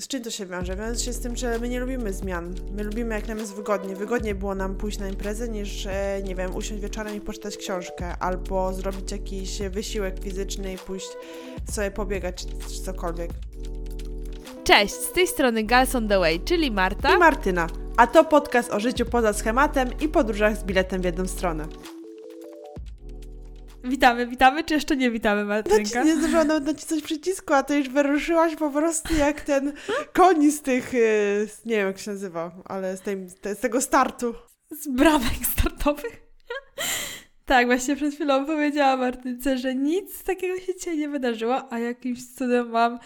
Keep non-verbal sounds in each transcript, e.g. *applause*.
z czym to się wiąże? Wiąże się z tym, że my nie lubimy zmian. My lubimy, jak nam jest wygodnie. Wygodniej było nam pójść na imprezę, niż, e, nie wiem, usiąść wieczorem i poczytać książkę, albo zrobić jakiś wysiłek fizyczny i pójść sobie pobiegać, czy, cokolwiek. Cześć, z tej strony Gals on the Way, czyli Marta. I Martyna. A to podcast o życiu poza schematem i podróżach z biletem w jedną stronę. Witamy, witamy, czy jeszcze nie witamy, No Martynka? ci nie zdążyłam nawet nacisnąć przycisku, a ty już wyruszyłaś po prostu jak ten koń z tych, y, nie wiem jak się nazywa, ale z, tej, z tego startu. Z bramek startowych. *laughs* tak, właśnie przed chwilą powiedziałam Martynce, że nic takiego się dzisiaj nie wydarzyło, a jakimś cudem mam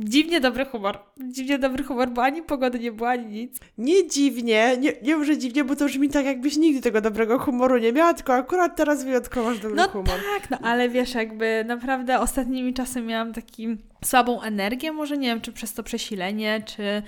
dziwnie dobry humor. Dziwnie dobry humor, bo ani pogody nie było, ani nic. Nie dziwnie, nie, nie może dziwnie, bo to brzmi tak jakbyś nigdy tego dobrego humoru nie miała, tylko akurat teraz wyjątkowo masz dobry No humor. tak, no ale wiesz, jakby naprawdę ostatnimi czasy miałam taki słabą energię, może nie wiem, czy przez to przesilenie, czy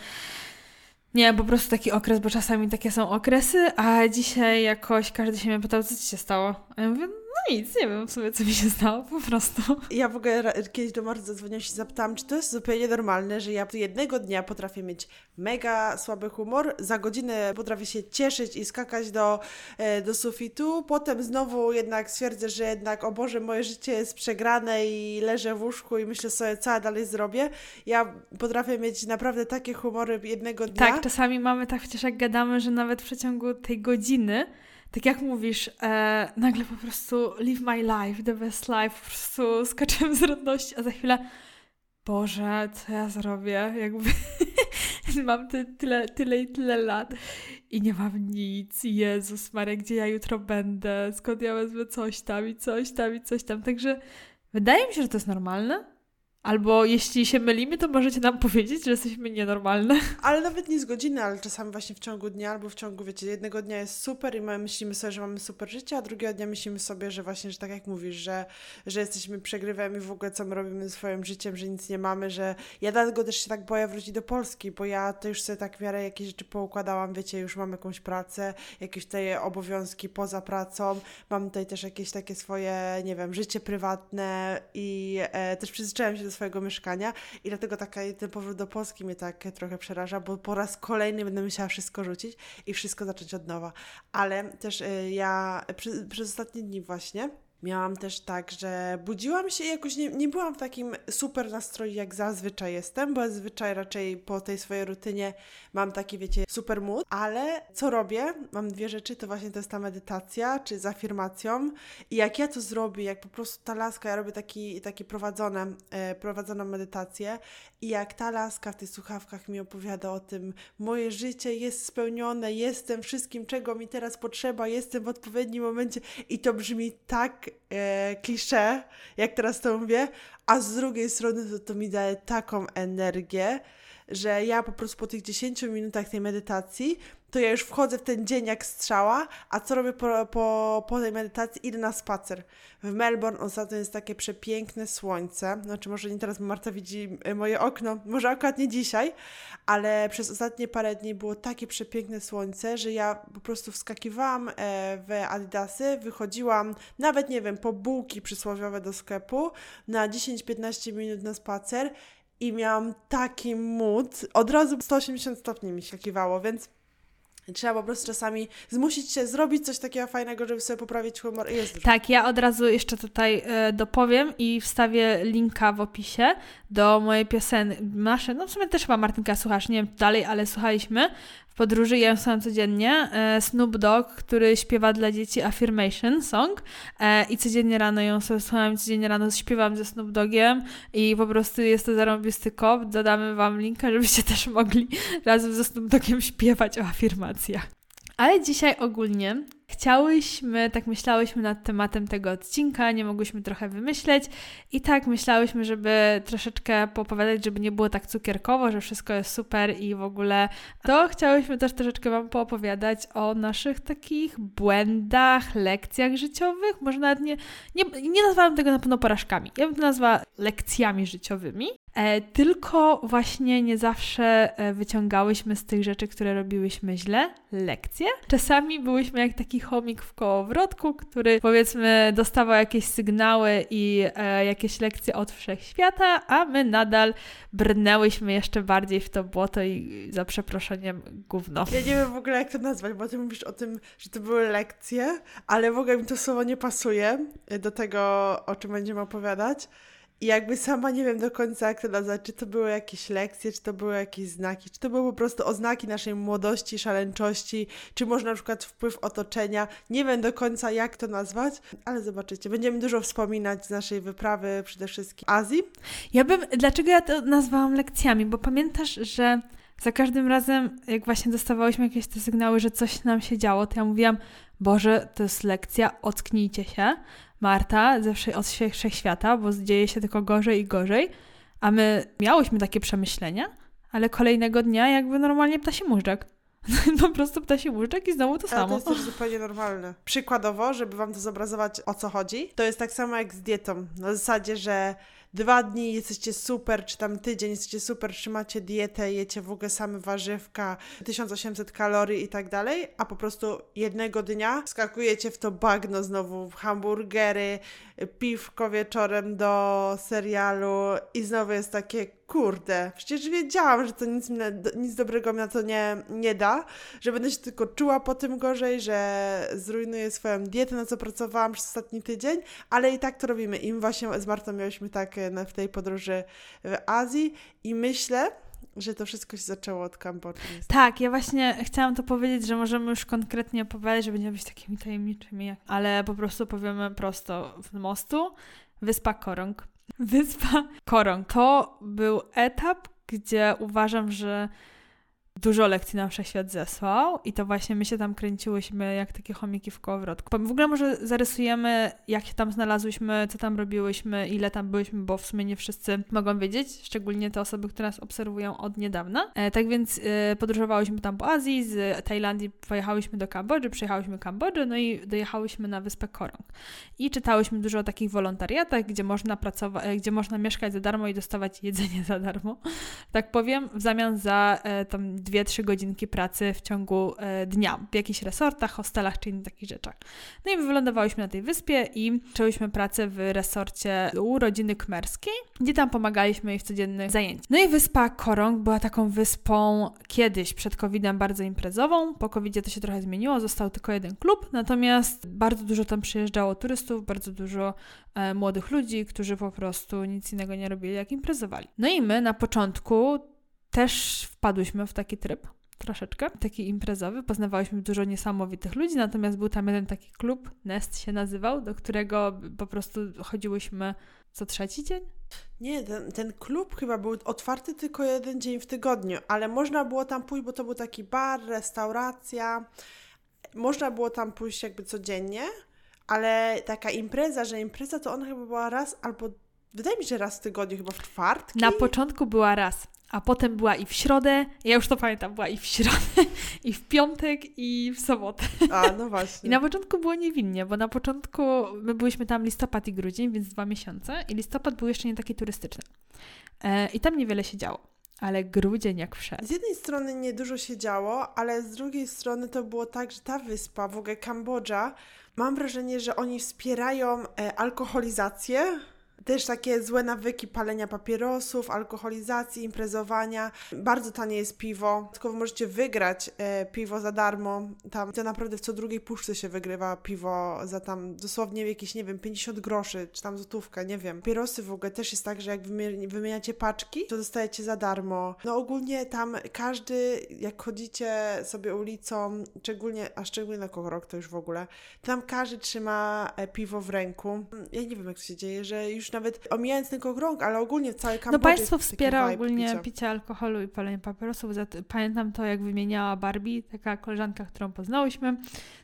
nie po prostu taki okres, bo czasami takie są okresy, a dzisiaj jakoś każdy się mnie pytał, co ci się stało? A ja mówię, no nic, nie wiem w sumie, co mi się stało, po prostu. Ja w ogóle kiedyś do Marty zadzwoniłam się i zapytałam, czy to jest zupełnie normalne, że ja jednego dnia potrafię mieć mega słaby humor, za godzinę potrafię się cieszyć i skakać do, e, do sufitu, potem znowu jednak stwierdzę, że jednak, o Boże, moje życie jest przegrane i leżę w łóżku i myślę sobie, co ja dalej zrobię. Ja potrafię mieć naprawdę takie humory jednego dnia. Tak, czasami mamy tak przecież jak gadamy, że nawet w przeciągu tej godziny, tak jak mówisz, e, nagle po prostu live my life, the best life, po prostu skaczemy z radności, a za chwilę Boże, co ja zrobię? Jakby *laughs* mam ty, tyle, tyle i tyle lat i nie mam nic. Jezus Maria, gdzie ja jutro będę? Skąd ja wezmę coś tam i coś tam i coś tam? Także wydaje mi się, że to jest normalne. Albo jeśli się mylimy, to możecie nam powiedzieć, że jesteśmy nienormalne. *laughs* Ale nawet nie z godziny, ale czasami właśnie w ciągu dnia albo w ciągu, wiecie, jednego dnia jest super i my myślimy sobie, że mamy super życie, a drugiego dnia myślimy sobie, że właśnie, że tak jak mówisz, że, że jesteśmy przegrywem i w ogóle co my robimy swoim życiem, że nic nie mamy, że ja dlatego też się tak boję wrócić do Polski, bo ja to już sobie tak w miarę jakieś rzeczy poukładałam, wiecie, już mam jakąś pracę, jakieś tutaj obowiązki poza pracą, mam tutaj też jakieś takie swoje, nie wiem, życie prywatne i e, też przyzwyczaiłam się do swojego mieszkania i dlatego taka, ten powrót do Polski mnie tak trochę przeraża, bo po raz kolejny będę musiała wszystko rzucić i wszystko zacząć od nowa. Ale też y, ja przy, przez ostatnie dni właśnie miałam też tak, że budziłam się i jakoś nie, nie byłam w takim super nastroju, jak zazwyczaj jestem, bo zazwyczaj raczej po tej swojej rutynie mam taki, wiecie, super mood, ale co robię? Mam dwie rzeczy, to właśnie to jest ta medytacja, czy z afirmacją i jak ja to zrobię, jak po prostu ta laska, ja robię taki, taki prowadzone, e, prowadzoną medytację i jak ta laska w tych słuchawkach mi opowiada o tym, moje życie jest spełnione, jestem wszystkim, czego mi teraz potrzeba, jestem w odpowiednim momencie i to brzmi tak e, klisze, jak teraz to mówię, a z drugiej strony to, to mi daje taką energię, że ja po prostu po tych 10 minutach tej medytacji, to ja już wchodzę w ten dzień jak strzała, a co robię po, po, po tej medytacji? Idę na spacer. W Melbourne ostatnio jest takie przepiękne słońce, znaczy może nie teraz, bo Marta widzi e, moje okno, może akurat nie dzisiaj, ale przez ostatnie parę dni było takie przepiękne słońce, że ja po prostu wskakiwałam e, w Adidasy, wychodziłam nawet, nie wiem, po bułki przysłowiowe do sklepu na 10-15 minut na spacer i miałam taki mood, od razu 180 stopni mi skakiwało, więc trzeba po prostu czasami zmusić się zrobić coś takiego fajnego, żeby sobie poprawić humor jest. Tak, ja od razu jeszcze tutaj e, dopowiem i wstawię linka w opisie do mojej piosenki. Nasze, no w sumie też chyba Martynka słuchasz, nie wiem dalej, ale słuchaliśmy podróży, ja słucham codziennie, e, Snoop Dogg, który śpiewa dla dzieci Affirmation Song e, i codziennie rano ją słucham, codziennie rano śpiewam ze Snoop Doggiem i po prostu jest to zarąbisty kop, dodamy Wam linka, *laughs* żebyście też mogli razem ze Snoop Doggiem śpiewać o afirmacjach. Ale dzisiaj ogólnie chciałyśmy, tak myślałyśmy nad tematem tego odcinka, nie mogłyśmy trochę wymyśleć i tak myślałyśmy, żeby troszeczkę poopowiadać, żeby nie było tak cukierkowo, że wszystko jest super i w ogóle. To chciałyśmy też troszeczkę Wam poopowiadać o naszych takich błędach, lekcjach życiowych, może nawet nie, nie, nie nazwałam tego na pewno porażkami, ja bym to nazwała lekcjami życiowymi. E, tylko właśnie nie zawsze e, wyciągałyśmy z tych rzeczy, które robiłyśmy źle, lekcje. Czasami byłyśmy jak taki chomik w kołowrotku, który powiedzmy dostawał jakieś sygnały i e, jakieś lekcje od wszechświata, a my nadal brnęłyśmy jeszcze bardziej w to błoto i za przeproszeniem gówno. Ja nie wiem w ogóle jak to nazwać, bo ty mówisz o tym, że to były lekcje, ale w ogóle mi to słowo nie pasuje do tego, o czym będziemy opowiadać. I jakby sama nie wiem do końca, jak to nazwać, czy to były jakieś lekcje, czy to były jakieś znaki, czy to były po prostu oznaki naszej młodości, szaleńczości, czy może na przykład wpływ otoczenia. Nie wiem do końca, jak to nazwać, ale zobaczycie. Będziemy dużo wspominać z naszej wyprawy, przede wszystkim Azji. Ja bym, dlaczego ja to nazwałam lekcjami? Bo pamiętasz, że za każdym razem, jak właśnie dostawałyśmy jakieś te sygnały, że coś nam się działo, to ja mówiłam, Boże, to jest lekcja, ocknijcie się. Marta ze od wszechświata, bo dzieje się tylko gorzej i gorzej, a my miałyśmy takie przemyślenia, ale kolejnego dnia jakby normalnie ptasi móżdżek. *laughs* po prostu ptasi móżdżek i znowu to ale samo. to jest też *laughs* zupełnie normalne. Przykładowo, żeby wam to zobrazować, o co chodzi, to jest tak samo jak z dietą. Na zasadzie, że dwa dni jesteście super, czy tam tydzień jesteście super, trzymacie dietę, jecie w ogóle same warzywka, 1800 kalorii i tak dalej, a po prostu jednego dnia skakujecie w to bagno znowu, hamburgery, piwko wieczorem do serialu i znowu jest takie, kurde, przecież wiedziałam, że to nic, nic dobrego mi na to nie, nie da, że będę się tylko czuła po tym gorzej, że zrujnuję swoją dietę, na co pracowałam przez ostatni tydzień, ale i tak to robimy. I właśnie z Martą miałyśmy tak e, w tej podróży w Azji i myślę, że to wszystko się zaczęło od Kambodży. Tak, ja właśnie chciałam to powiedzieć, że możemy już konkretnie opowiadać, że będziemy być takimi tajemniczymi, ale po prostu powiemy prosto w mostu. Wyspa Korong. Wyspa Korong. To był etap, gdzie uważam, że dużo lekcji nam wszechświat zesłał i to właśnie my się tam kręciłyśmy jak takie chomiki w kołowrotku. W ogóle może zarysujemy, jak się tam znalazłyśmy, co tam robiłyśmy, ile tam byłyśmy, bo w sumie nie wszyscy mogą wiedzieć, szczególnie te osoby, które nas obserwują od niedawna. E, tak więc e, podróżowałyśmy tam po Azji, z Tajlandii pojechałyśmy do Kambodży, przyjechałyśmy Kambodży, no i dojechałyśmy na wyspę Korong. I czytałyśmy dużo o takich wolontariatach, gdzie można pracować, e, gdzie można mieszkać za darmo i dostawać jedzenie za darmo, tak powiem, w zamian za e, tam 2-3 godzinki pracy w ciągu e, dnia w jakichś resortach, hostelach czy innych takich rzeczach. No i wylądowałyśmy na tej wyspie i zaczęłyśmy pracę w resorcie u rodziny kmerskiej, gdzie tam pomagaliśmy jej w codziennych zajęciach. No i wyspa Korong była taką wyspą kiedyś przed COVID-em bardzo imprezową. Po COVID-zie to się trochę zmieniło, został tylko jeden klub, natomiast bardzo dużo tam przyjeżdżało turystów, bardzo dużo e, młodych ludzi, którzy po prostu nic innego nie robili, jak imprezowali. No i my na początku też wpadłyśmy w taki tryb troszeczkę, taki imprezowy. Poznawałyśmy dużo niesamowitych ludzi, natomiast był tam jeden taki klub, Nest się nazywał, do którego po prostu chodziłyśmy co trzeci dzień. Nie, ten, ten klub chyba był otwarty tylko jeden dzień w tygodniu, ale można było tam pójść, bo to był taki bar, restauracja. Można było tam pójść jakby codziennie, ale taka impreza, że impreza to ona chyba była raz albo wydaje mi się, że raz w tygodniu, chyba w czwartki. Na początku była raz, a potem była i w środę, ja już to pamiętam, była i w środę, *laughs* i w piątek, i w sobotę. A, no właśnie. I na początku było niewinnie, bo na początku my byliśmy tam listopad i grudzień, więc dwa miesiące, i listopad był jeszcze nie taki turystyczny. E, I tam niewiele się działo. Ale grudzień jak wszedł. Z jednej strony nie dużo się działo, ale z drugiej strony to było tak, że ta wyspa, w ogóle Kambodża, mam wrażenie, że oni wspierają e, alkoholizację też takie złe nawyki palenia papierosów, alkoholizacji, imprezowania. Bardzo tanie jest piwo. Tylko wy możecie wygrać e, piwo za darmo. Tam to naprawdę w co drugiej puszce się wygrywa piwo za tam dosłownie jakieś, nie wiem, 50 groszy, czy tam złotówka, nie wiem. Papierosy w ogóle też jest tak, że jak wymieniacie paczki, to dostajecie za darmo. No ogólnie tam każdy, jak chodzicie sobie ulicą, szczególnie, a szczególnie na rok to już w ogóle, tam każdy trzyma e, piwo w ręku. Ja nie wiem, jak to się dzieje, że już nawet omijając tylko krąg, ale ogólnie w całej Kambodży No państwo wspiera ogólnie picia. picie alkoholu i palenie papierosów. Pamiętam to, jak wymieniała Barbie, taka koleżanka, którą poznałyśmy,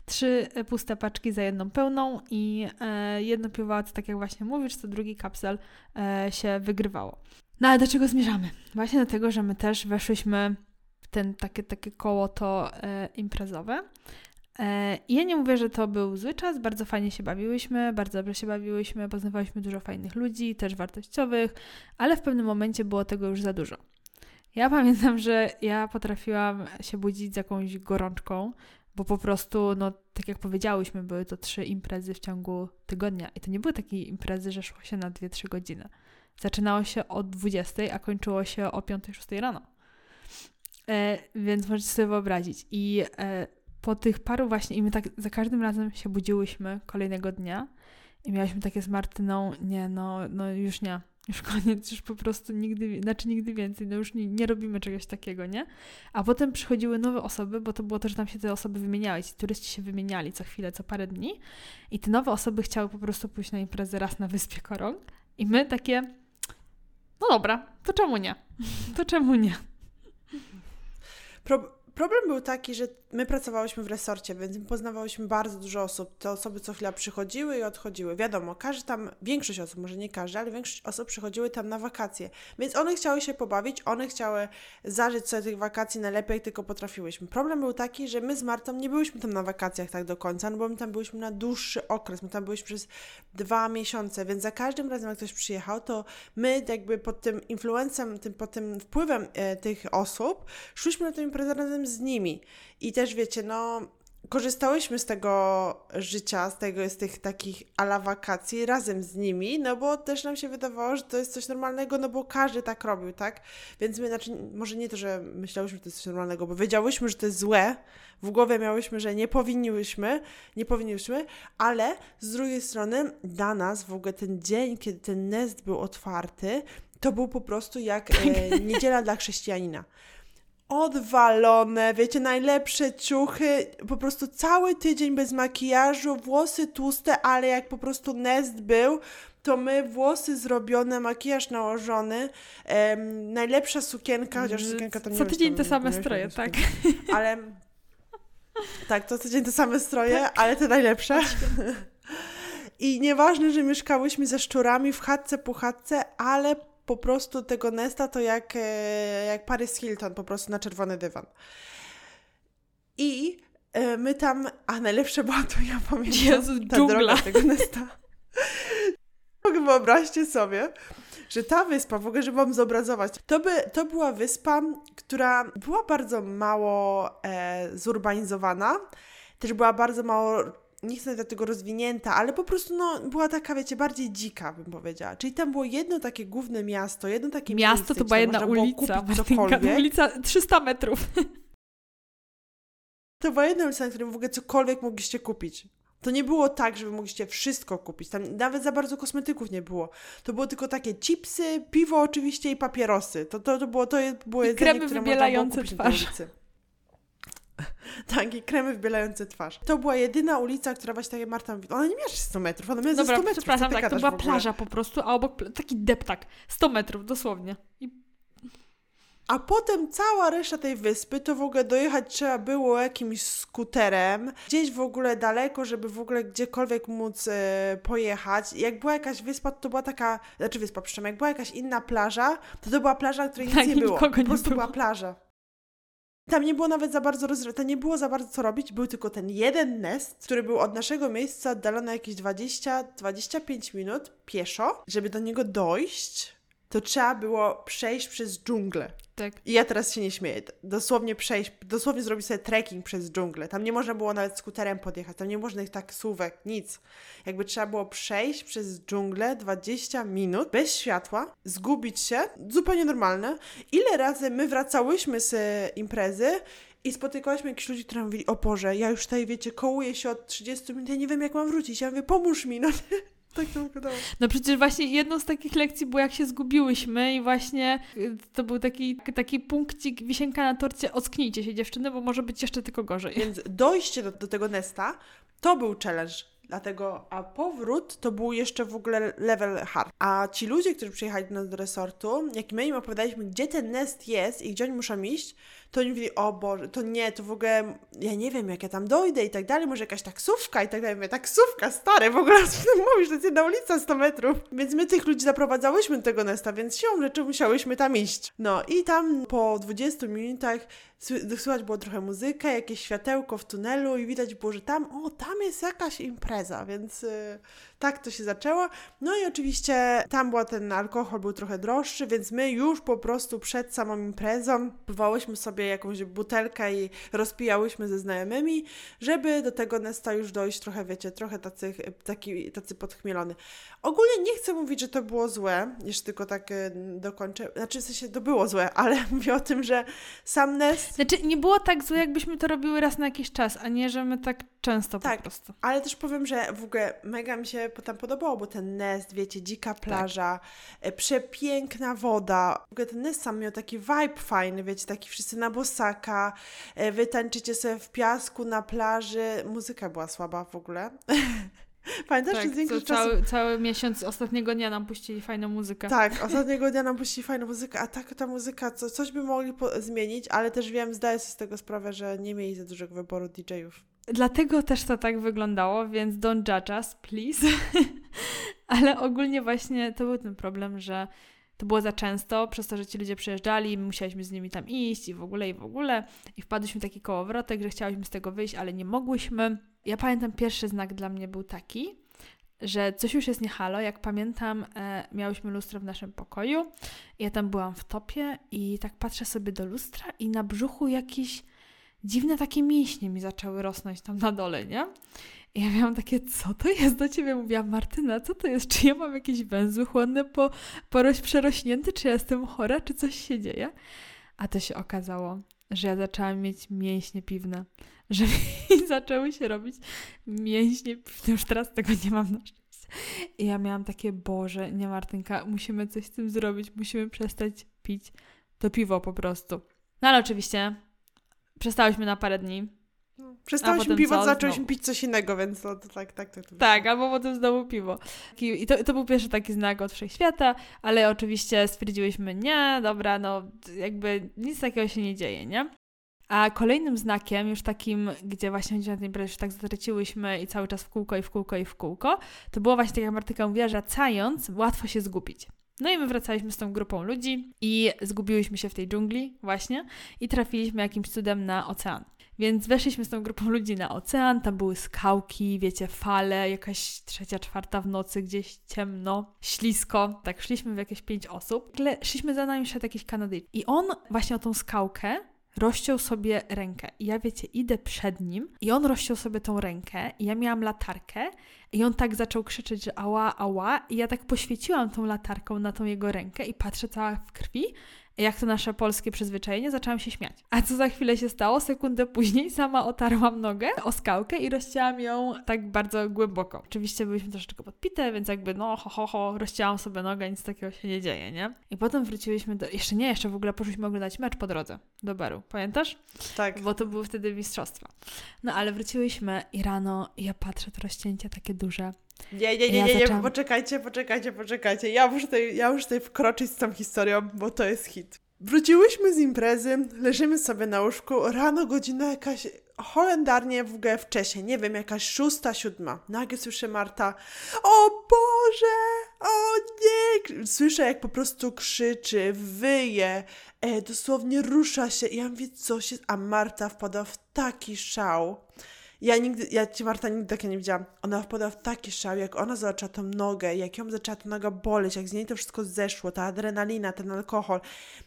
trzy puste paczki za jedną pełną i e, jedno piwo, tak jak właśnie mówisz, co drugi kapsel e, się wygrywało. No ale do czego zmierzamy? Właśnie do tego, że my też weszłyśmy w ten takie, takie koło to e, imprezowe. E, ja nie mówię, że to był zły czas, bardzo fajnie się bawiłyśmy, bardzo dobrze się bawiłyśmy, poznawaliśmy dużo fajnych ludzi, też wartościowych, ale w pewnym momencie było tego już za dużo. Ja pamiętam, że ja potrafiłam się budzić z jakąś gorączką, bo po prostu, no tak jak powiedziałyśmy, były to trzy imprezy w ciągu tygodnia i to nie były takie imprezy, że szło się na 2-3 godziny. Zaczynało się o 20, a kończyło się o 5-6 rano. E, więc możecie sobie wyobrazić. I e, po tych paru właśnie, i my tak za każdym razem się budziłyśmy kolejnego dnia i miałyśmy takie z Martyną, nie, no, no już nie, już *laughs* koniec, już po prostu nigdy, znaczy nigdy więcej, no już nie, nie robimy czegoś takiego, nie? A potem przychodziły nowe osoby, bo to było to, że tam się te osoby wymieniały, ci turyści się wymieniali co chwilę, co parę dni i te nowe osoby chciały po prostu pójść na imprezę raz na Wyspie Korong i my takie, no dobra, to czemu nie? *laughs* To czemu nie? Pro problem był taki, że my pracowałyśmy w resorcie, więc poznawałyśmy bardzo dużo osób. Te osoby co chwila przychodziły i odchodziły. Wiadomo, każdy tam, większość osób, może nie każdy, ale większość osób przychodziły tam na wakacje. Więc one chciały się pobawić, one chciały zażyć sobie tych wakacji najlepiej, jak tylko potrafiłyśmy. Problem był taki, że my z Martą nie byłyśmy tam na wakacjach tak do końca, no bo my tam byliśmy na dłuższy okres, my tam byliśmy przez dwa miesiące, więc za każdym razem, jak ktoś przyjechał, to my jakby pod tym influencem, tym, pod tym wpływem e, tych osób, szliśmy na tę imprezę razem z nimi. I też wiecie, no korzystałyśmy z tego życia, z tego, z tych takich ala wakacji razem z nimi, no bo też nam się wydawało, że to jest coś normalnego, no bo każdy tak robił, tak? Więc my, znaczy, może nie to, że myślałyśmy, że to jest coś normalnego, bo wiedziałyśmy, że to jest złe, w głowie miałyśmy, że nie powinniłyśmy, nie powinniśmy, ale z drugiej strony dla nas w ogóle ten dzień, kiedy ten nest był otwarty, to był po prostu jak e, niedziela dla chrześcijanina odwalone, wiecie, najlepsze ciuchy, po prostu cały tydzień bez makijażu, włosy tłuste, ale jak po prostu nest był, to my włosy zrobione, makijaż nałożony, em, najlepsza sukienka, chociaż sukienka to nie Co tydzień te same stroje, tak. Ale tak, to tydzień te same stroje, ale te najlepsze. I nieważne, że mieszkałyśmy ze szczurami w chatce po chatce, ale po prostu tego Nesta to jak, e, jak Paris Hilton, po prostu na czerwony dywan. I e, my tam, a najlepsze była to, ja pamiętam, Jezu, ta dżungla. droga tego Nesta. *laughs* Wyobraźcie sobie, że ta wyspa, w ogóle, żeby wam zobrazować, to, by, to była wyspa, która była bardzo mało e, zurbanizowana, też była bardzo mało nie chcę do tego rozwinięta, ale po prostu no, była taka, wiecie, bardziej dzika, bym powiedziała. Czyli tam było jedno takie główne miasto, jedno takie Miasto miejsce, to była jedna ulica, cokolwiek. ulica 300 metrów. To była jedna ulica, na której w ogóle cokolwiek mogliście kupić. To nie było tak, że wy mogliście wszystko kupić. Tam nawet za bardzo kosmetyków nie było. To było tylko takie chipsy, piwo oczywiście i papierosy. To, to, to było to było I jedzenie, kremy które wybielające twarz. Na tej ulicy. Tak, i kremy wybielające twarz. To była jedyna ulica, która właśnie tak Marta mówi, ona nie miała 100 metrów, ona miała Dobra, 100 metrów. przepraszam, tak, to była plaża po prostu, a obok taki deptak. 100 metrów, dosłownie. I A potem cała reszta tej wyspy, to w ogóle dojechać trzeba było jakimś skuterem, gdzieś w ogóle daleko, żeby w ogóle gdziekolwiek móc e, pojechać. Jak była jakaś wyspa, to była taka, znaczy wyspa, przepraszam, jak była jakaś inna plaża, to to była plaża, której nic Tak, nie było. Po nie prostu było. była plaża. Tam nie było nawet za bardzo rozrywki, nie było za bardzo co robić, był tylko ten jeden nest, który był od naszego miejsca oddalony jakieś 20-25 minut pieszo. Żeby do niego dojść, to trzeba było przejść przez dżunglę. tak. I ja teraz się nie śmieję. Dosłownie przejść, dosłownie zrobić sobie trekking przez dżunglę. Tam nie można było nawet skuterem podjechać, tam nie można ich taksówek, nic. Jakby trzeba było przejść przez dżunglę 20 minut bez światła, zgubić się, zupełnie normalne. Ile razy my wracałyśmy z imprezy i spotykałyśmy jakichś ludzi, którzy mówili, o Boże, ja już tutaj, wiecie, kołuję się od 30 minut, ja nie wiem, jak mam wrócić. Ja mówię, pomóż mi, no Tak to wyglądało. No przecież właśnie jedną z takich lekcji było jak się zgubiłyśmy i właśnie y, to był taki, taki punkcik, wisienka na torcie, ocknijcie się dziewczyny, bo może być jeszcze tylko gorzej. Więc dojście do, do tego nesta to był challenge. Dlatego, a powrót to był jeszcze w ogóle level hard. A ci ludzie, którzy przyjechali do nas do resortu, jak my im opowiadaliśmy, gdzie ten nest jest i gdzie oni muszą iść, to oni mówili, o Boże, to nie, to w ogóle, ja nie wiem, jak ja tam dojdę i tak dalej, może jakaś taksówka i tak dalej. Mówię, taksówka, stary, w ogóle co *laughs* ty mówisz, to jest jedna ulica 100 metrów. Więc my tych ludzi zaprowadzałyśmy do tego Nesta, więc siłą rzeczy musiałyśmy tam iść. No i tam po 20 minutach sły- słychać było trochę muzykę, jakieś światełko w tunelu i widać było, że tam, o, tam jest jakaś impreza, więc y, tak to się zaczęło. No i oczywiście tam była ten alkohol, był trochę droższy, więc my już po prostu przed samą imprezą próbowałyśmy sobie jakąś butelkę i rozpijałyśmy ze znajomymi, żeby do tego Nesta już dojść trochę, wiecie, trochę tacy, taki, tacy podchmielony. Ogólnie nie chcę mówić, że to było złe, jeszcze tylko tak y, dokończę, znaczy w sensie to było złe, *laughs* ale mówię o tym, że sam Nest Znaczy, nie było tak złe, jakbyśmy to robiły raz na jakiś czas, a nie, że my tak często Tak. po prostu. Ale też powiem, że w ogóle mega mi się tam podobało, bo ten nest, wiecie, dzika plaża, e, przepiękna woda. W ogóle ten nest sam miał taki vibe fajny, wiecie, taki wszyscy na bosaka, e, wy tańczycie sobie w piasku na plaży. Muzyka była słaba w ogóle. *laughs* Pamiętasz, że Tak, co, większość czasu... cały, cały miesiąc ostatniego dnia nam puścili fajną muzykę. Tak, *laughs* ostatniego dnia nam puścili fajną muzykę, a tak ta muzyka, co, coś by mogli po- zmienić, ale też wiem, zdaję sobie z tego sprawę, że nie mieli za dużego wyboru DJ-ów. Dlatego też to tak wyglądało, więc don't judge us, please. *laughs* Ale ogólnie właśnie to był ten problem, że to było za często, przez to, że ci ludzie przyjeżdżali, my musieliśmy z nimi tam iść i w ogóle, i w ogóle. I wpadliśmy w taki kołowrotek, że chciałyśmy z tego wyjść, ale nie mogłyśmy. Ja pamiętam, pierwszy znak dla mnie był taki, że coś już jest nie halo. Jak pamiętam, e, miałyśmy lustro w naszym pokoju. Ja tam byłam w topie i tak patrzę sobie do lustra i na brzuchu jakiś dziwne takie mięśnie mi zaczęły rosnąć tam na dole, nie? I ja miałam takie, co to jest do ciebie? Mówiłam, Martyna, co to jest? Czy ja mam jakieś węzły chłonne po, poroś przerośnięte? Czy ja jestem chora? Czy coś się dzieje? A to się okazało, że ja zaczęłam mieć mięśnie piwne. *laughs* Że mi zaczęły się robić mięśnie piwne. Już teraz tego nie mam na szczęście. I ja miałam takie, Boże, nie Martynka, musimy coś z tym zrobić. Musimy przestać pić to piwo po prostu. No ale oczywiście przestałyśmy na parę dni. Przestałyśmy potem piwo, co? zaczęłyśmy Znowu. pić coś innego, więc to, to tak, tak, tak. to Tak, albo potem znowu piwo. I to, to był pierwszy taki znak od wszechświata, ale oczywiście stwierdziłyśmy, nie, dobra, no jakby nic takiego się nie dzieje, nie? A kolejnym znakiem, już takim, gdzie właśnie na tej imprezie już tak zatraciłyśmy i cały czas w kółko i w kółko i w kółko, to było właśnie tak jak Martyka mówiła, że wracając łatwo się zgubić. No i my wracaliśmy z tą grupą ludzi i zgubiłyśmy się w tej dżungli właśnie i trafiliśmy jakimś cudem na ocean. Więc weszliśmy z tą grupą ludzi na ocean, tam były skałki, wiecie, fale, jakaś trzecia, czwarta w nocy, gdzieś ciemno, ślisko. Tak, szliśmy w jakieś pięć osób. Szliśmy za nami szedł jakiś Kanadyjczyk. I on właśnie o tą skałkę rozciął sobie rękę. I ja, wiecie, idę przed nim i on rozciął sobie tą rękę i ja miałam latarkę i on tak zaczął krzyczeć, że ała, ała i ja tak poświeciłam tą latarką na tą jego rękę i patrzę cała w krwi jak to nasze polskie przyzwyczajenie, zaczęłam się śmiać. A co za chwilę się stało? Sekundę później sama otarłam nogę o skałkę i rozcięłam ją tak bardzo głęboko. Oczywiście byliśmy troszeczkę podpite, więc jakby no ho, ho, ho, rozcięłam sobie nogę, nic takiego się nie dzieje, nie? I potem wróciłyśmy do... Jeszcze nie, jeszcze w ogóle poszliśmy oglądać mecz po drodze do baru. Pamiętasz? tak. Bo to były wtedy mistrzostwa. No ale wróciłyśmy i rano ja patrzę, to rozcięcie takie duże. Nie, nie, nie, Ja nie, nie, zaczęłam- poczekajcie, poczekajcie, poczekajcie. Ja muszę, tutaj, ja muszę tutaj wkroczyć z tą historią, bo to jest hit. Wróciłyśmy z imprezy, leżymy sobie na łóżku, rano godzina jakaś holendarnie w ogóle wcześniej, nie wiem, jakaś szósta, siódma. Nagle słyszę Marta, o Boże, o nie! Słyszę jak po prostu krzyczy, wyje, e, dosłownie rusza się i ja mówię, co się... A Marta wpada w taki szał. Ja nigdy, ja cię Marta nigdy takiej nie widziałam. Ona wpadła w taki szał, jak ona zobaczyła tą nogę, jak ją zaczęła ta noga boleć, jak z niej to wszystko zeszło, ta adrenalina, ten alkohol.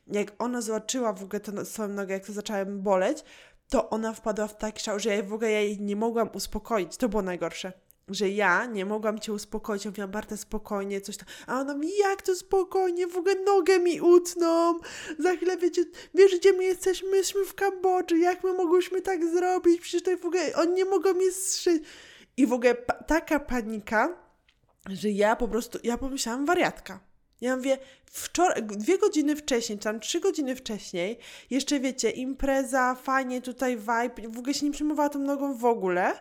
Jak ona zobaczyła w ogóle tę swoją nogę, jak to zaczęła boleć, to ona wpadła w taki szał, że ja w ogóle ja jej nie mogłam uspokoić. To było najgorsze. Że ja nie mogłam cię uspokoić. Ja mówiłam, Barta, spokojnie, coś tam. A ona mi, jak to spokojnie, w ogóle nogę mi utną. Za chwilę, wiecie, wiesz, gdzie my jesteśmy? My jesteśmy w Kambodży. Jak my mogłyśmy tak zrobić? Przecież to w ogóle, oni nie mogą mnie zszyć. I w ogóle pa- taka panika, że ja po prostu, ja pomyślałam, wariatka. Ja mówię, wczoraj, dwie godziny wcześniej, czy tam trzy godziny wcześniej, jeszcze wiecie, impreza, fajnie, tutaj vibe, w ogóle się nie przejmowała tą nogą w ogóle,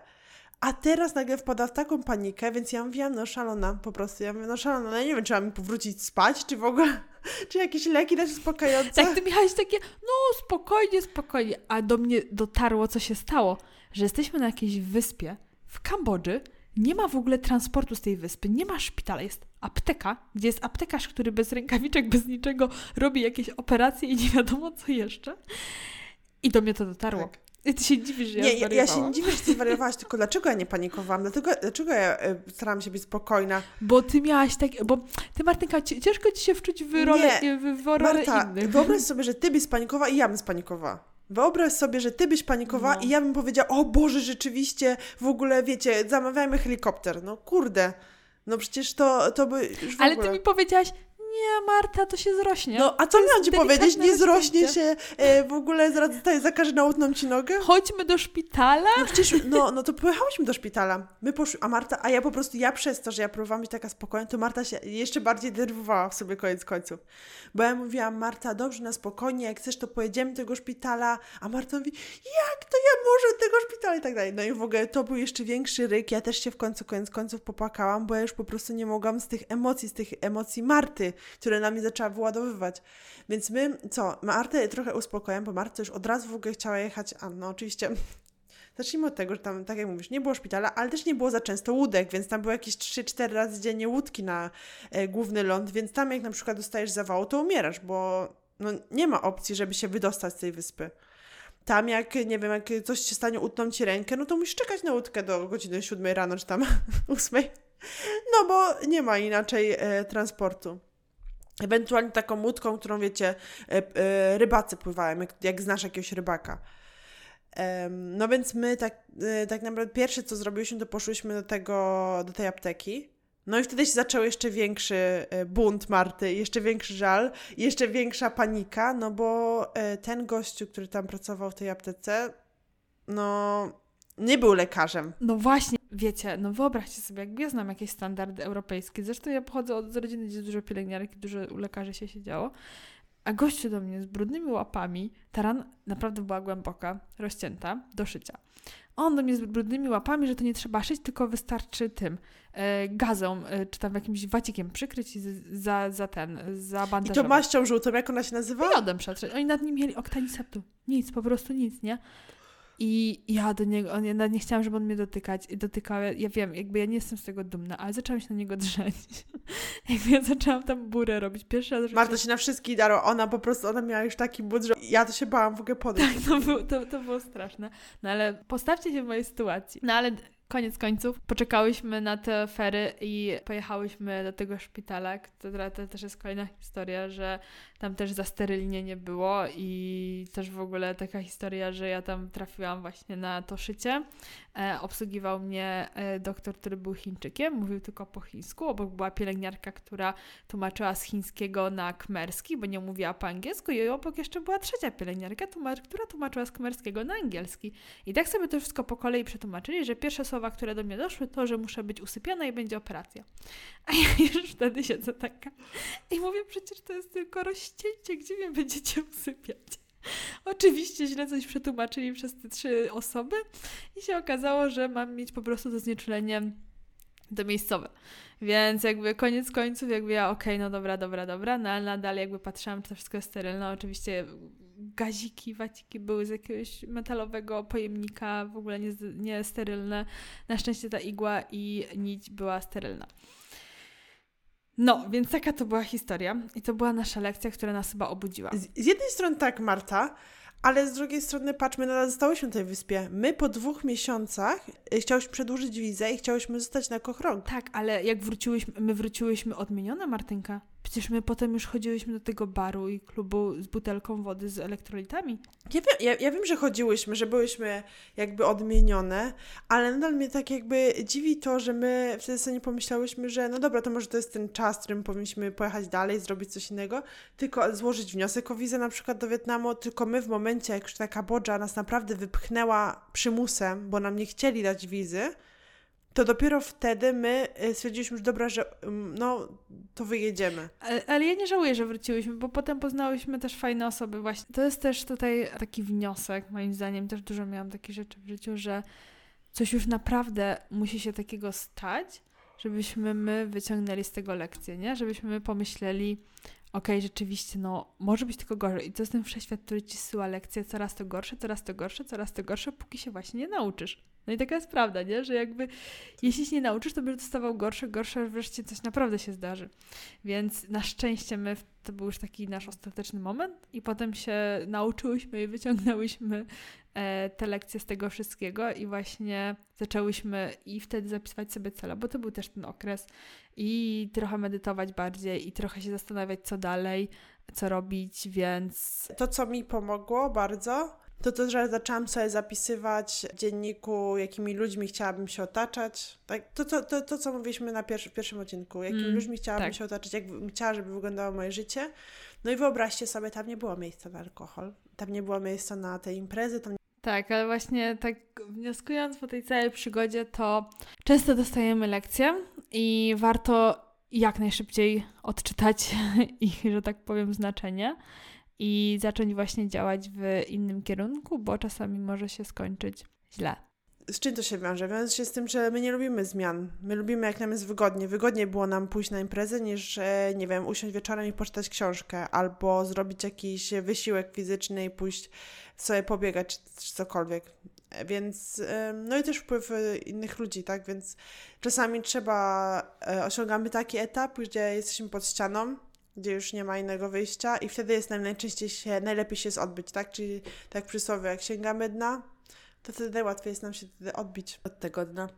a teraz nagle wpada w taką panikę, więc ja mówiłam, no szalona, po prostu, ja mówię, no szalona, no ja nie wiem, czy mam powrócić spać, czy w ogóle, *laughs* Czy jakieś leki też uspokajające? Tak, ty miałaś takie, no spokojnie, spokojnie. A do mnie dotarło, co się stało, że jesteśmy na jakiejś wyspie w Kambodży, nie ma w ogóle transportu z tej wyspy, nie ma szpitala, jest apteka, gdzie jest aptekarz, który bez rękawiczek, bez niczego robi jakieś operacje i nie wiadomo co jeszcze. I do mnie to dotarło. Tak. I *laughs* ty się dziwisz, że Nie, ja ja, ja się dziwię, że ty zwariowałaś, tylko dlaczego ja nie panikowałam? Dlatego, dlaczego ja e, starałam się być spokojna? Bo ty miałaś takie, bo ty Martynka, ci- ciężko ci się wczuć w rolę, Nie, w, w rolę Marta, innych. wyobraź sobie, że ty byś spanikowała i ja bym spanikowała. Wyobraź sobie, że ty byś panikowała No. i ja bym powiedziała, o Boże, rzeczywiście, w ogóle, wiecie, zamawiajmy helikopter. No kurde, no przecież to, to by Ale ty mi powiedziałaś, nie Marta, to się zrośnie. No, a co miałam ci powiedzieć? Nie zrośnie się, e, w ogóle zaraz zostaje zakaże na utną ci nogę? Chodźmy do szpitala. No przecież, no, no to pojechałyśmy do szpitala. My poszły, a Marta, a ja po prostu, ja przez to, że ja próbowałam być taka spokojna, to Marta się jeszcze bardziej denerwowała w sobie koniec końców. Bo ja mówiłam, Marta, dobrze, na spokojnie, jak chcesz, to pojedziemy do tego szpitala. A Marta mówi, jak to ja może do tego szpitala i tak dalej. No i w ogóle to był jeszcze większy ryk. Ja też się w końcu, koniec końców popłakałam, bo ja już po prostu nie mogłam z tych emocji, z tych emocji Marty, które na mnie zaczęła wyładowywać. Więc my, co, Martę trochę uspokojam, bo Marta już od razu w ogóle chciała jechać, a no oczywiście *laughs* Zacznijmy od tego, że tam, tak jak mówisz, nie było szpitala, ale też nie było za często łódek, więc tam były jakieś 3-4 razy dziennie łódki na e, główny ląd, więc tam jak na przykład dostajesz zawału, to umierasz, bo no, nie ma opcji, żeby się wydostać z tej wyspy. Tam jak, nie wiem, jak coś się stanie, utną ci rękę, no to musisz czekać na łódkę do godziny 7 rano, czy tam *laughs* 8. No bo nie ma inaczej e, transportu. Ewentualnie taką łódką, którą wiecie, e, e, rybacy pływają, jak, jak znasz jakiegoś rybaka. No więc my tak, e, tak naprawdę pierwsze co zrobiliśmy, to poszłyśmy do tego, do tej apteki. No i wtedy się zaczął jeszcze większy bunt Marty, jeszcze większy żal, jeszcze większa panika, no bo ten gościu, który tam pracował w tej aptece, no nie był lekarzem. No właśnie, wiecie, no wyobraźcie sobie, jak ja znam jakieś standardy europejskie. Zresztą ja pochodzę od z rodziny, gdzie dużo pielęgniarek i dużo u lekarzy się siedziało. A gościu do mnie z brudnymi łapami, ta rana naprawdę była głęboka, rozcięta, do szycia. On do mnie z brudnymi łapami, że to nie trzeba szyć, tylko wystarczy tym e, gazą, e, czy tam jakimś wacikiem przykryć i z, za, za ten, I zabandażować. to maścią żółtą, jak ona się nazywa? Jodem przetrzeć. Oni nad nim mieli oktaniseptu. Nic, po prostu nic, nie? I ja do niego, on, ja nie chciałam, żeby on mnie dotykać. I dotykał, ja, ja wiem, jakby ja nie jestem z tego dumna, ale zaczęłam się na niego drzeć. *laughs* jakby ja zaczęłam tam burę robić. Pierwszy raz... Marta się na wszystkich darła, ona po prostu, ona miała już taki but, że ja to się bałam w ogóle podejść. Tak, *laughs* to, było, to, to było straszne. No ale postawcie się w mojej sytuacji. No ale koniec końców poczekałyśmy na te fery i pojechałyśmy do tego szpitala, to też jest kolejna historia, że tam też za sterylnie nie było i też w ogóle taka historia, że ja tam trafiłam właśnie na to szycie. E, obsługiwał mnie e, doktor, który był Chińczykiem, mówił tylko po chińsku. Obok była pielęgniarka, która tłumaczyła z chińskiego na kmerski, bo nie mówiła po angielsku i obok jeszcze była trzecia pielęgniarka, która tłumaczyła z kmerskiego na angielski. I tak sobie to wszystko po kolei przetłumaczyli, że pierwsze słowa, które do mnie doszły, to, że muszę być usypiona i będzie operacja. A ja *laughs* już wtedy siedzę taka i mówię, przecież to jest tylko rozcięcie, gdzie mnie będziecie usypiać? *laughs* Oczywiście źle coś przetłumaczyli przez te trzy osoby i się okazało, że mam mieć po prostu to znieczulenie to miejscowe. Więc jakby koniec końców, jakby ja, okej, no dobra, dobra, dobra, no ale nadal jakby patrzyłam, czy to wszystko jest sterylne. Oczywiście gaziki, waciki były z jakiegoś metalowego pojemnika, w ogóle nie, nie sterylne. Na szczęście ta igła i nić była sterylna. No, więc taka to była historia i to była nasza lekcja, która nas chyba obudziła. Z, jednej strony tak, Marta, ale z drugiej strony patrzmy, nadal zostałyśmy na tej wyspie. My po dwóch miesiącach y, chciałyśmy przedłużyć wizę i chciałyśmy zostać na Kochrąg. Tak, ale jak wróciłyśmy, my wróciłyśmy odmienione, Martynka. Przecież my potem już chodziłyśmy do tego baru i klubu z butelką wody z elektrolitami. Ja wiem, ja, ja wiem, że chodziłyśmy, że byłyśmy jakby odmienione, ale nadal mnie tak jakby dziwi to, że my wtedy sobie nie pomyślałyśmy, że no dobra, to może to jest ten czas, w którym powinniśmy pojechać dalej, zrobić coś innego, tylko złożyć wniosek o wizę na przykład do Wietnamu, tylko my w momencie, jak już ta Kambodża nas naprawdę wypchnęła przymusem, bo nam nie chcieli dać wizy, to dopiero wtedy my y, stwierdziliśmy, że dobra, że ym, no to wyjedziemy. Ale, ale ja nie żałuję, że wróciłyśmy, bo potem poznałyśmy też fajne osoby właśnie. To jest też tutaj taki wniosek, moim zdaniem, też dużo miałam takich rzeczy w życiu, że coś już naprawdę musi się takiego stać, żebyśmy my wyciągnęli z tego lekcję, nie? Żebyśmy my pomyśleli, okej, rzeczywiście, no może być tylko gorzej. I to jest ten wszechświat, który ci zsyła lekcje coraz to gorsze, coraz to gorsze, coraz to gorsze, póki się właśnie nie nauczysz. No i taka jest prawda, nie? Że jakby jeśli się nie nauczysz, to będziesz dostawał gorsze, gorsze, wreszcie coś naprawdę się zdarzy. Więc na szczęście my, to był już taki nasz ostateczny moment i potem się nauczyłyśmy i wyciągnęłyśmy e, te lekcje z tego wszystkiego i właśnie zaczęłyśmy i wtedy zapisywać sobie cele, bo to był też ten okres i trochę medytować bardziej i trochę się zastanawiać, co dalej, co robić, więc To, co mi pomogło bardzo, to to, że zaczęłam sobie zapisywać w dzienniku, jakimi ludźmi chciałabym się otaczać. Tak, to, to, to, to co mówiliśmy na pierwszy, w pierwszym odcinku, jakimi Mm, ludźmi chciałabym tak. się otaczać, jak chciała, żeby wyglądało moje życie. No i wyobraźcie sobie, tam nie było miejsca na alkohol, tam nie było miejsca na te imprezy, tam Tak, ale właśnie tak wnioskując po tej całej przygodzie, to często dostajemy lekcje i warto jak najszybciej odczytać *laughs* ich, że tak powiem, znaczenie i zacząć właśnie działać w innym kierunku, bo czasami może się skończyć źle. Z czym to się wiąże? Wiąże się z tym, że my nie lubimy zmian. My lubimy, jak nam jest wygodnie. Wygodniej było nam pójść na imprezę, niż, e, nie wiem, usiąść wieczorem i poczytać książkę, albo zrobić jakiś wysiłek fizyczny i pójść sobie pobiegać, czy cokolwiek. E, Więc, no i też wpływ e, innych ludzi, tak? Więc czasami trzeba, osiągamy taki etap, gdzie jesteśmy pod ścianą, gdzie już nie ma innego wyjścia i wtedy jest nam najczęściej się, najlepiej się odbyć, tak? Czyli tak przysłowie, jak sięgamy dna, to wtedy najłatwiej jest nam się odbić od tego dna.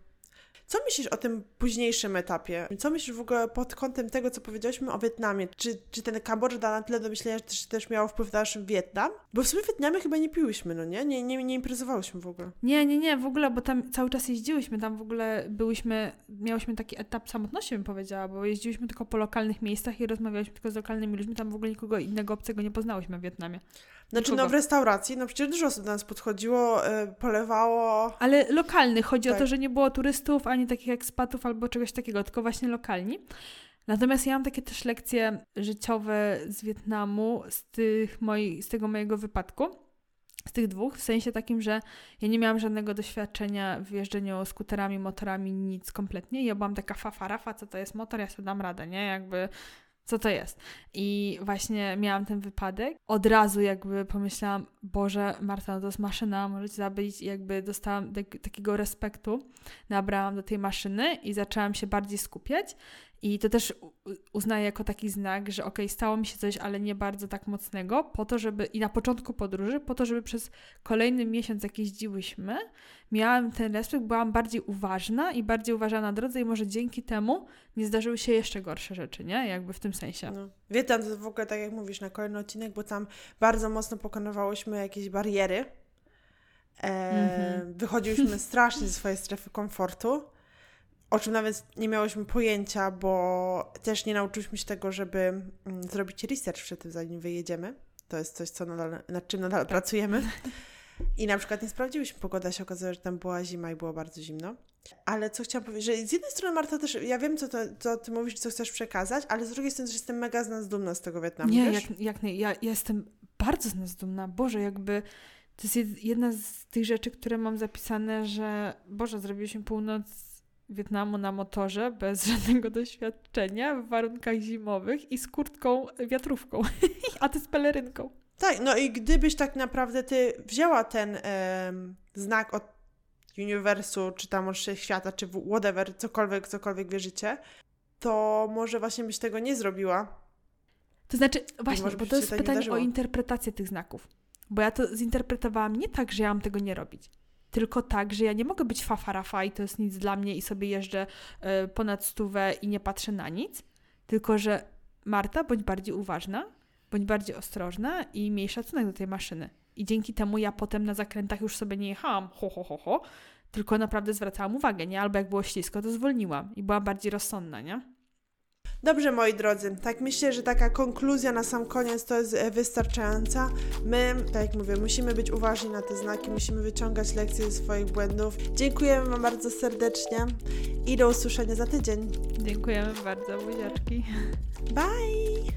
Co myślisz o tym późniejszym etapie? Co myślisz w ogóle pod kątem tego, co powiedzieliśmy o Wietnamie? Czy, czy ten Kambodża na tyle do myślenia, że też, miało wpływ na nasz Wietnam? Bo w sumie w Wietnamie chyba nie piłyśmy, no nie? Nie, nie, nie imprezowałyśmy w ogóle. Nie, nie, nie, w ogóle, bo tam cały czas jeździłyśmy, tam w ogóle byłyśmy, miałyśmy taki etap samotności, bym powiedziała, bo jeździłyśmy tylko po lokalnych miejscach i rozmawiałyśmy tylko z lokalnymi ludźmi, tam w ogóle nikogo innego obcego nie poznałyśmy w Wietnamie. Znaczy, Nikogo. no w restauracji, no przecież dużo osób do nas podchodziło, y, polewało. Ale lokalnych, chodzi o Tak. to, że nie było turystów, ani takich ekspatów albo czegoś takiego, tylko właśnie lokalni. Natomiast ja mam takie też lekcje życiowe z Wietnamu, z, tych moi, z tego mojego wypadku, z tych dwóch, w sensie takim, że ja nie miałam żadnego doświadczenia w jeżdżeniu skuterami, motorami, nic kompletnie. Ja byłam taka fafa, rafa, co to jest motor, ja sobie dam radę, nie? Jakby co to jest. I właśnie miałam ten wypadek. Od razu jakby pomyślałam, Boże, Marta, no to jest maszyna, może cię zabić. I jakby dostałam tak, takiego respektu, nabrałam do tej maszyny i zaczęłam się bardziej skupiać. I to też uznaję jako taki znak, że okej, stało mi się coś, ale nie bardzo tak mocnego, po to, żeby, i na początku podróży, po to, żeby przez kolejny miesiąc, jak jeździłyśmy, miałam ten respekt, byłam bardziej uważna i bardziej uważana na drodze i może dzięki temu nie zdarzyły się jeszcze gorsze rzeczy, nie? Jakby w tym sensie. No. Wietnam to w ogóle, tak jak mówisz, na kolejny odcinek, bo tam bardzo mocno pokonywałyśmy jakieś bariery. E, Mhm. Wychodziłyśmy strasznie ze swojej strefy komfortu, o czym nawet nie miałyśmy pojęcia, bo też nie nauczyłyśmy się tego, żeby mm, zrobić research przed tym, zanim wyjedziemy. To jest coś, co nadal, nad czym nadal *laughs* pracujemy. I na przykład nie sprawdziłyśmy pogody, a się okazało, że tam była zima i było bardzo zimno. Ale co chciałam powiedzieć, że z jednej strony Marta też, ja wiem, co, to, co ty mówisz, co chcesz przekazać, ale z drugiej strony też jestem mega z nas dumna z tego Wietnamu, Nie, wiesz? jak, jak nie. Ja, ja jestem bardzo z nas dumna. Boże, jakby to jest jed- jedna z tych rzeczy, które mam zapisane, że Boże, zrobiliśmy północ Wietnamu na motorze bez *laughs* żadnego doświadczenia w warunkach zimowych i z kurtką wiatrówką, *laughs* a ty z pelerynką. Tak, no i gdybyś tak naprawdę ty wzięła ten znak od uniwersu, czy tam od świata, czy whatever, cokolwiek, cokolwiek wierzycie, to może właśnie byś tego nie zrobiła. To znaczy, właśnie, bo to jest tak nie pytanie o interpretację tych znaków. Bo ja to zinterpretowałam nie tak, że ja mam tego nie robić, tylko tak, że ja nie mogę być fafarafa i to jest nic dla mnie i sobie jeżdżę e, ponad stówę i nie patrzę na nic, tylko że Marta, bądź bardziej uważna, bądź bardziej ostrożna i miej szacunek do tej maszyny. I dzięki temu ja potem na zakrętach już sobie nie jechałam ho, ho, ho, ho, tylko naprawdę zwracałam uwagę, nie? Albo jak było ślisko, to zwolniłam i byłam bardziej rozsądna, nie? Dobrze, moi drodzy, tak myślę, że taka konkluzja na sam koniec to jest e, wystarczająca. My, tak jak mówię, musimy być uważni na te znaki, musimy wyciągać lekcje ze swoich błędów. Dziękujemy Wam bardzo serdecznie i do usłyszenia za tydzień. Dziękujemy bardzo, buziaczki. Bye!